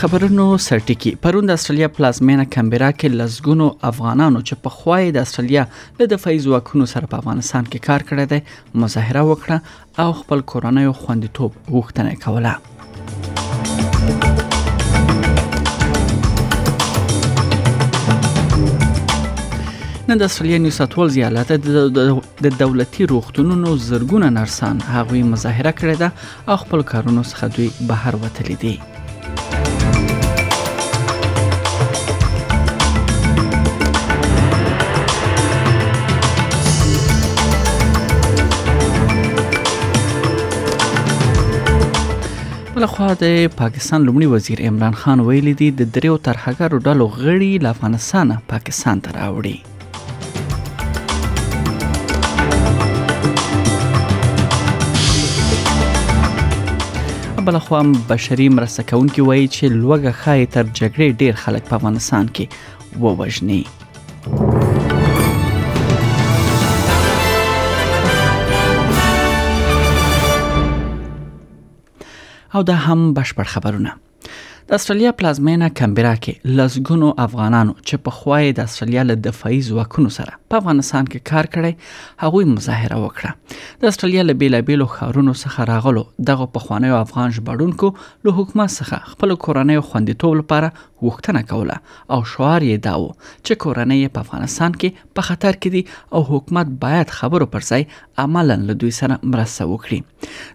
خبرونو سرټکی پرون د استرالیا پلازمینه کمبرا کې لزګونو افغانانو چې په خوای د استرالیا د دفاعي ځواکونو سره په افغانستان کې کار کړی دی مظاهره وکړه او خپل کورنۍ خوندیتوب غوښتنه کوله نه د سوریې نیو ساتول زیالته د دولتي روغتونونو زرګونه نرسان هغوی مظاهره کړې ده او خپل کارونو څخه دوی بهر وتلي دي بلخوا د پاکستان لومړي وزیر عمران خان ویلي دي د دریو ترهګرو ډلو غړي له افغانستانه پاکستان ته راوړي بل خو هم بشري مرسته کوونکي وایي چې لوګه خای تر جګړې ډیر خلک په افغانستان کې ووجني او دا هم بشپړ خبرونه د استرالیا پلازمینه کمبرا کې لسګونو افغانانو چې په خوای د استرالیا له دفاعي ځواکونو سره په افغانستان کې کار کړی هغوی مظاهره وکړه د استرالیا له بیلابیلو خارونو څخه راغلو دغه په خوانیو افغان ژباړونکو له حکومت څخه خپل کورنۍ خوندیتوب لپاره غوښتنه کوله او شعار یې داو چې کورنۍ په افغانستان کې په خطر کې دي او حکومت باید خبرو پر ځای عملاً له دوی سره مرسته وکړي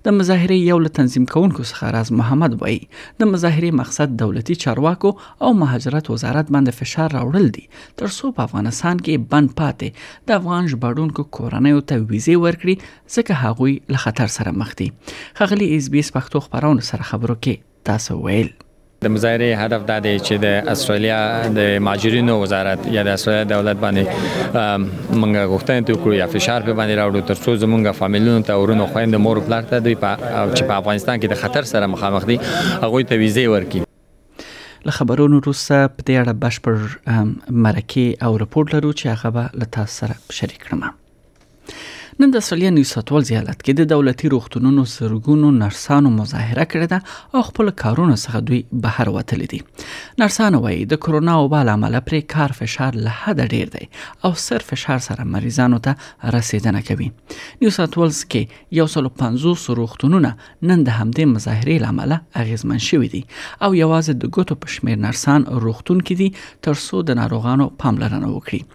د مظاهرې یو له تنظیم کوونکو څخه راز محمد وایي د مظاهرې مقصد دولتي چارواکو او مهاجرت وزارت باندې فشار راوړل دي تر څو په افغانستان کې بند پاتې د افغان ژباړونکو کورنۍ ته ویزه ورکړي ځکه هغوی له خطر سره مخ دي خغلی اس بي اس پښتو خبرونه سره خبرو کې تاسو ویل د مظاهره هدف دا دی چې د استرالیا د ماجرینو وزارت یا د استرالیا دولت باندې موږ غوښتنه ته کړو یا فشار په باندې راوړو ترڅو زمونږ فامیلونو ته ورونو خويند مور پلار ته دوی په چې په افغانستان کې د خطر سره مخامخ دي هغه ته ویزه ورکړي له خبرونو وروسته په دې اړه بشپړ مرکه او رپورت لرو چې هغه به له تاسو سره شریک کړم نن د سولیه نیوساتوال زیالت کې د دولتي روغتونونو سرګونو نرسانو مظاهره کړې ده او خپل کارونو څخه دوی بهر وتلي دي نرسانو وایي د کرونا او بل عمله پر کار فشار له حد ډیر دی او سر فشار سره مریضانو ته رسیدنه کوي نیوساتوالز کې یو سل 50 روغتونونه نن د همدې مظاهره لامل اغیزمن شوی دي او یوازې د ګوتو پښمیر نرسان روغتون کې دي ترڅو د ناروغانو پاملرنه وکړي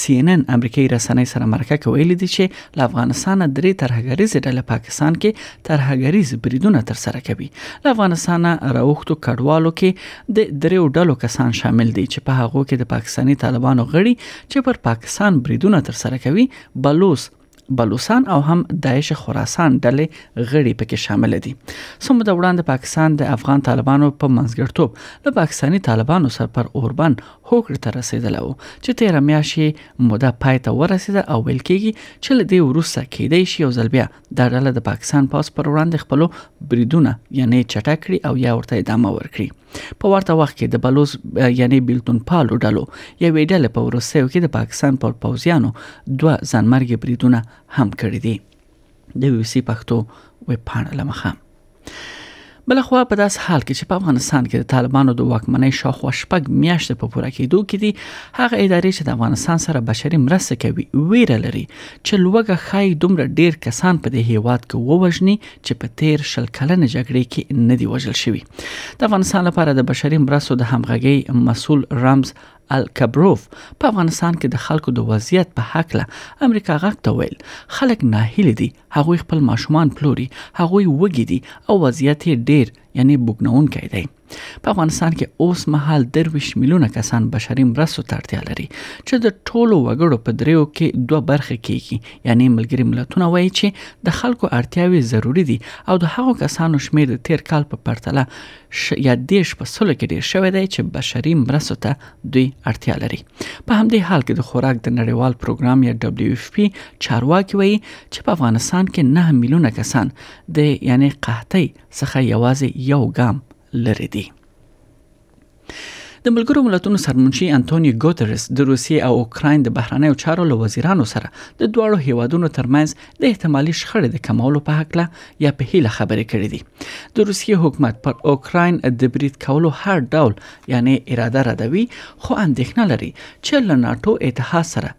سی ان ان امریکایي رسنۍ سره مرکه کې ویلي دي چې له افغانستانه درې ترهګریزې ډلې پاکستان کې ترهګریز بریدونه تر سره کوي له افغانستانه راوښتو کډوالو کې د دریو ډلو کسان شامل دي چې په هغو کې د پاکستاني طالبانو غړي چې پر پاکستان بریدونه تر سره کوي بلوس بلوسان او هم داعش خراسان ډلې غړي پکې شامل دي سمو د وړاندې پاکستان د افغان طالبانو په منځګړتوب له پاکستاني طالبانو سره پر اوربن هوکړه ته رسیدل او چې 13 میاشتې موده پای ته ورسیده او ویل کېږي چې له دې وروسته کېدای شي یو ځل بیا دا ډله د پاکستان پاس پر وړاندې خپلو بریدونه یعنی چټک کړي او یا ورته ادامه ورکړي په ورته وخت کې د بلوز یعنی بیلتون پالو ډلو یوې ډلې په ورسېو کې د پاکستان پر پوځیانو دوه ځانمرګي بریدونه هم کړی دي د وی سی پښتو وې پاڼه لمخه بلخوا په داس حال کې چې په افغانستان کې د طالبانو د واکمنۍ شاوخوا شپږ میاشتې په پوره کېدو کې دي هغه ادارې چې د افغانستان سره بشري مرسته کوي ویره لري چې لوګه خای دومره ډیر کسان په دې هیواد کې ووجني چې په تیر شل کلنې جګړې کې نه دی وژل شوی د افغانستان لپاره د بشري مرستو د همغږي مسول رمز الکبروف په افغانستان کې د خلکو د وضعیت په حق له امریکا غږ ته ویل خلک ناهیلي دي هغوی خپل ماشومان پلوري هغوی وګي دي او وضعیت ډیر یعنی بګنون کوي په افغانستان کې اوس مهال درویشت میلیونه کسان بشري مرستو ته اړتیا لري چې د ټولو وګړو په دریو کې دوه برخې کیږي یعنی ملګری ملتونه وایي چې د خلکو اړتیاوې ضروری دي او د هغو کسانو شمیر د تیر کال په پرتله یا دیش په سلو کې ډیر شوی دی چې بشري مرستو ته دوی اړتیا لري په همدې حال کې د خوراک د نړیوال پروګرام یا دبليو اف پی چارواکي وایي چې په افغانستان کې 9 میلیونه کسان د یعنی قحطۍ څخه یوازې یو ګام لرې دي. د ملګرو ملتونو سرمنشي انټونی ګوترس د روسیې او اوکراین د بهرنیو چارو له وزیرانو سره د دواړو هیوادونو ترمنځ د احتمالي شخړې د کمولو په حق له یا په هیله خبرې کړې دي د روسیې حکومت پر اوکراین د برید کولو هر ډول یعنی اراده ردوي خو اندېښنه لري چې له ناتو اتحاد سره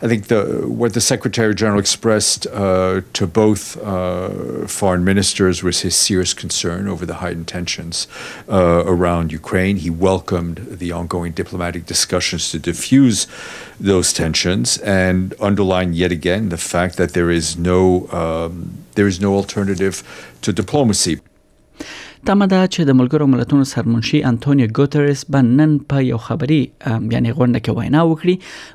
I think the, what the Secretary General expressed uh, to both uh, foreign ministers was his serious concern over the heightened tensions uh, around Ukraine. He welcomed the ongoing diplomatic discussions to diffuse those tensions and underlined yet again the fact that there is no um, there is no alternative to diplomacy. تمه ده چې د ملګرو ملتونو سرمنشي انټونیو ګوتریس به نن په یو خبري یعنی غونډه کې وینا وکړي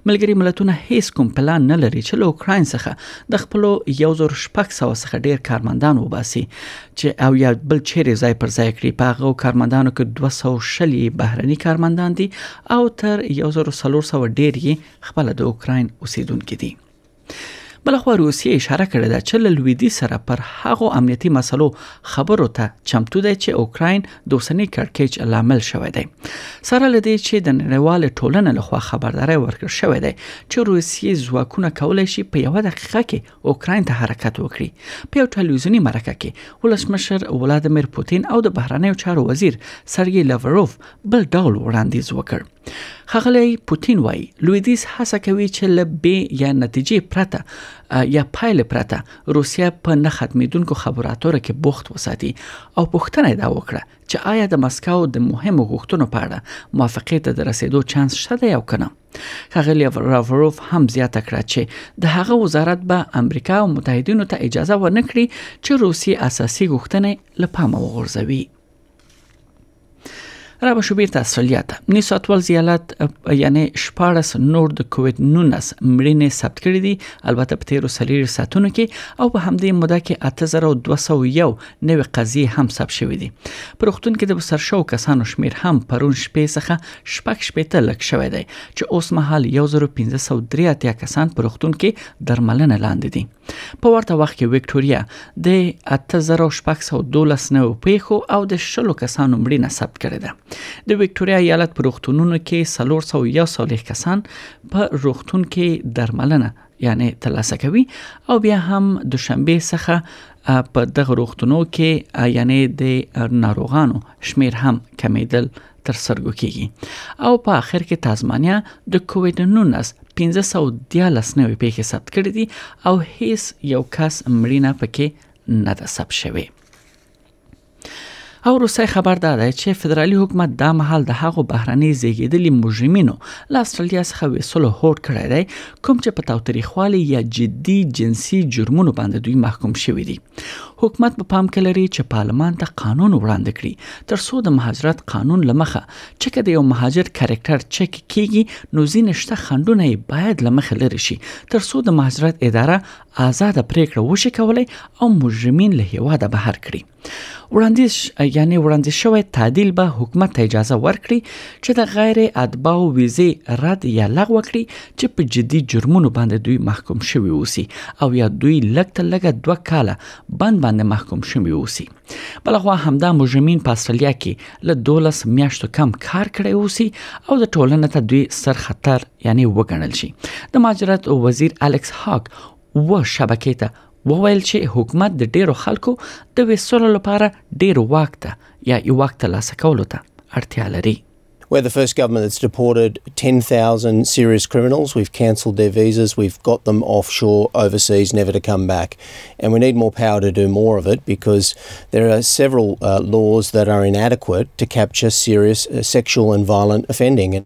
ملګري ملتونه هیڅ کوم پلان نه لري چې له اوکرين څخه د خپل یو زور شپږ سو څخه ډیر کارمندان وباسي چې او یا بل چیرې ځای پر ځای کړي په هغه کارمندانو کې 200 شلی بهرني کارمندان دي او تر یو زور سلور سو ډیر یې خپل د اوکرين اوسیدونکو دي بلخوا روسیې اشاره کړې ده چې له لویدیځ سره پر هغو امنیتي مسلو خبرو ته چمتو دی چې اوکراین د اوسنۍ کړکېچ لامل شوی دی سره لدې چې د نړیوال ټولنې لخوا خبرداري ورکړل شوې ده چې روسیې ځواکونه کولای شي په یو دقیقه کې اوکراین ته حرکت وکړي په یو ټلویزیوني مرکه کې ولسمشر ولادمیر پوتین او د بهرنیو چارو وزیر سرګي لاوروف بل ډول وړاندیز وکړ ښاغلی پوتین وایي لویدیز هڅه کوي چې له بې یا نتیجې پرته یا پایلې پرته روسیه په نه ختمېدونکو خبرو اترو کې بوخت وساتي او پوښتنه دا وکړه چې آیا د مسکو د مهمو غوښتنو په اړه موافقې ته د رسیدو چانس شته دی او کنه ښاغلی راوروف هم زیاته کړه چې د هغه وزارت به امریکا او متحدینو ته اجازه ورنکړي چې روسیه اساسي غوښتنې لپاره وغورځوي رابه شو بیرته استرالیا ته نیو ساوت ویلز ایالت یعنی 14 نور د کووید 19 مړینې ثبت کړې دي البته په تیرو سلیری ساتونو کې او په همدې موده کې 8201 نوې قضیه هم ثبت شوې دي پر وختون کې د بسر شو کسانو شمیر هم پرون شپې څخه شپږ شپې ته لک شوې دي چې اوس مهال 1583 کسان پر وختون کې درملنه لاندې دي په ورته وخت کې وکټوريا د 8612 نو پیښو او د شلو کسانو مړینه ثبت کړې ده د وکټوريا ایالت پر روغتونونو کې 311 کسان په روغتون کې درملنه یعنی ترلاسه کوي او بیا هم د شنبه څخه په دغه روغتونو کې یعنی د ناروغانو شمیر هم کمیدل تر سترګو کیږي او په اخر کې تازمانیا د کووید 19 1513 نوې پیښې ثبت کړې دي او هیڅ یو کس مړینه پکې نه ده ثبت شوې او روسي خبر دا دی چې فدرالي حکومت دا مهال د هغو بهرني زیږیدلي مجرمینو له استرالیا څخه ویسلو هوډ کړی دی کوم چې په تاوتریخوالي یا جدي جنسي جرمونو باندې دوی محکوم شوی دی حکومت په پام کې لري چې پارلمان ته قانون وړاندې کړي تر څو د مهاجرت قانون لمخه چې کله یو مهاجر کریکټر چک کیږي نو ځینې شته خندونه یې باید لمخه لري شي تر څو د مهاجرت اداره آزاد پریکړه وشي کولای او مجرمین له هیواده بهر کړي وړاندې یعنی وړاندې شوی تعدیل به حکومت ته اجازه ورکړي چې د غیر ادباو ویزه رد یا لغوه کړي چې په جدي جرمونو باندې دوی محکوم شوي اوسي او یا دوی لږ تر لږه دوه کاله بند باندې محکوم شوي اوسي بلخوا همدا مجرمین په استرالیا کې له 12 میاشتو کم کار کړی اوسي او د ټولنې ته دوی سر خطر یعنی وګڼل شي د ماجرات وزیر الکس هاک و شبکې ته وویل چې حکومت د ډیرو خلکو د وسولو لپاره ډیر وخت یا یو وخت لاس کولو ته اړتیا لري We're the first government that's deported 10,000 serious criminals. We've cancelled their visas. We've got them offshore, overseas, never to come back. And we need more power to do more of it because there are several uh, laws that are inadequate to capture serious uh, sexual and violent offending.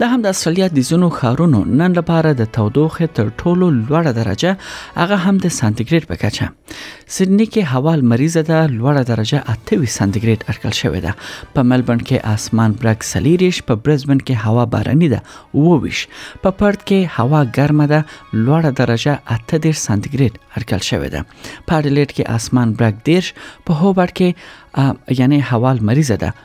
د هم د استرالیا د زونو خارونو نن لپاره د تودوخه تر ټولو لوړه درجه هغه هم د سانتیګریډ په کچه سیدنی کې هوا مریضه ده لوړه درجه 28 سانتیګریډ اټکل شوې ده په ملبورن کې اسمان برګ سلیریش په برزبن کې هوا باراني ده وویش په پرت کې هوا ګرمه ده لوړه درجه 18 سانتیګریډ اټکل شوې ده په اډلیډ کې اسمان برګ دیرش په هوبرټ کې یعنی هوا مریضه ده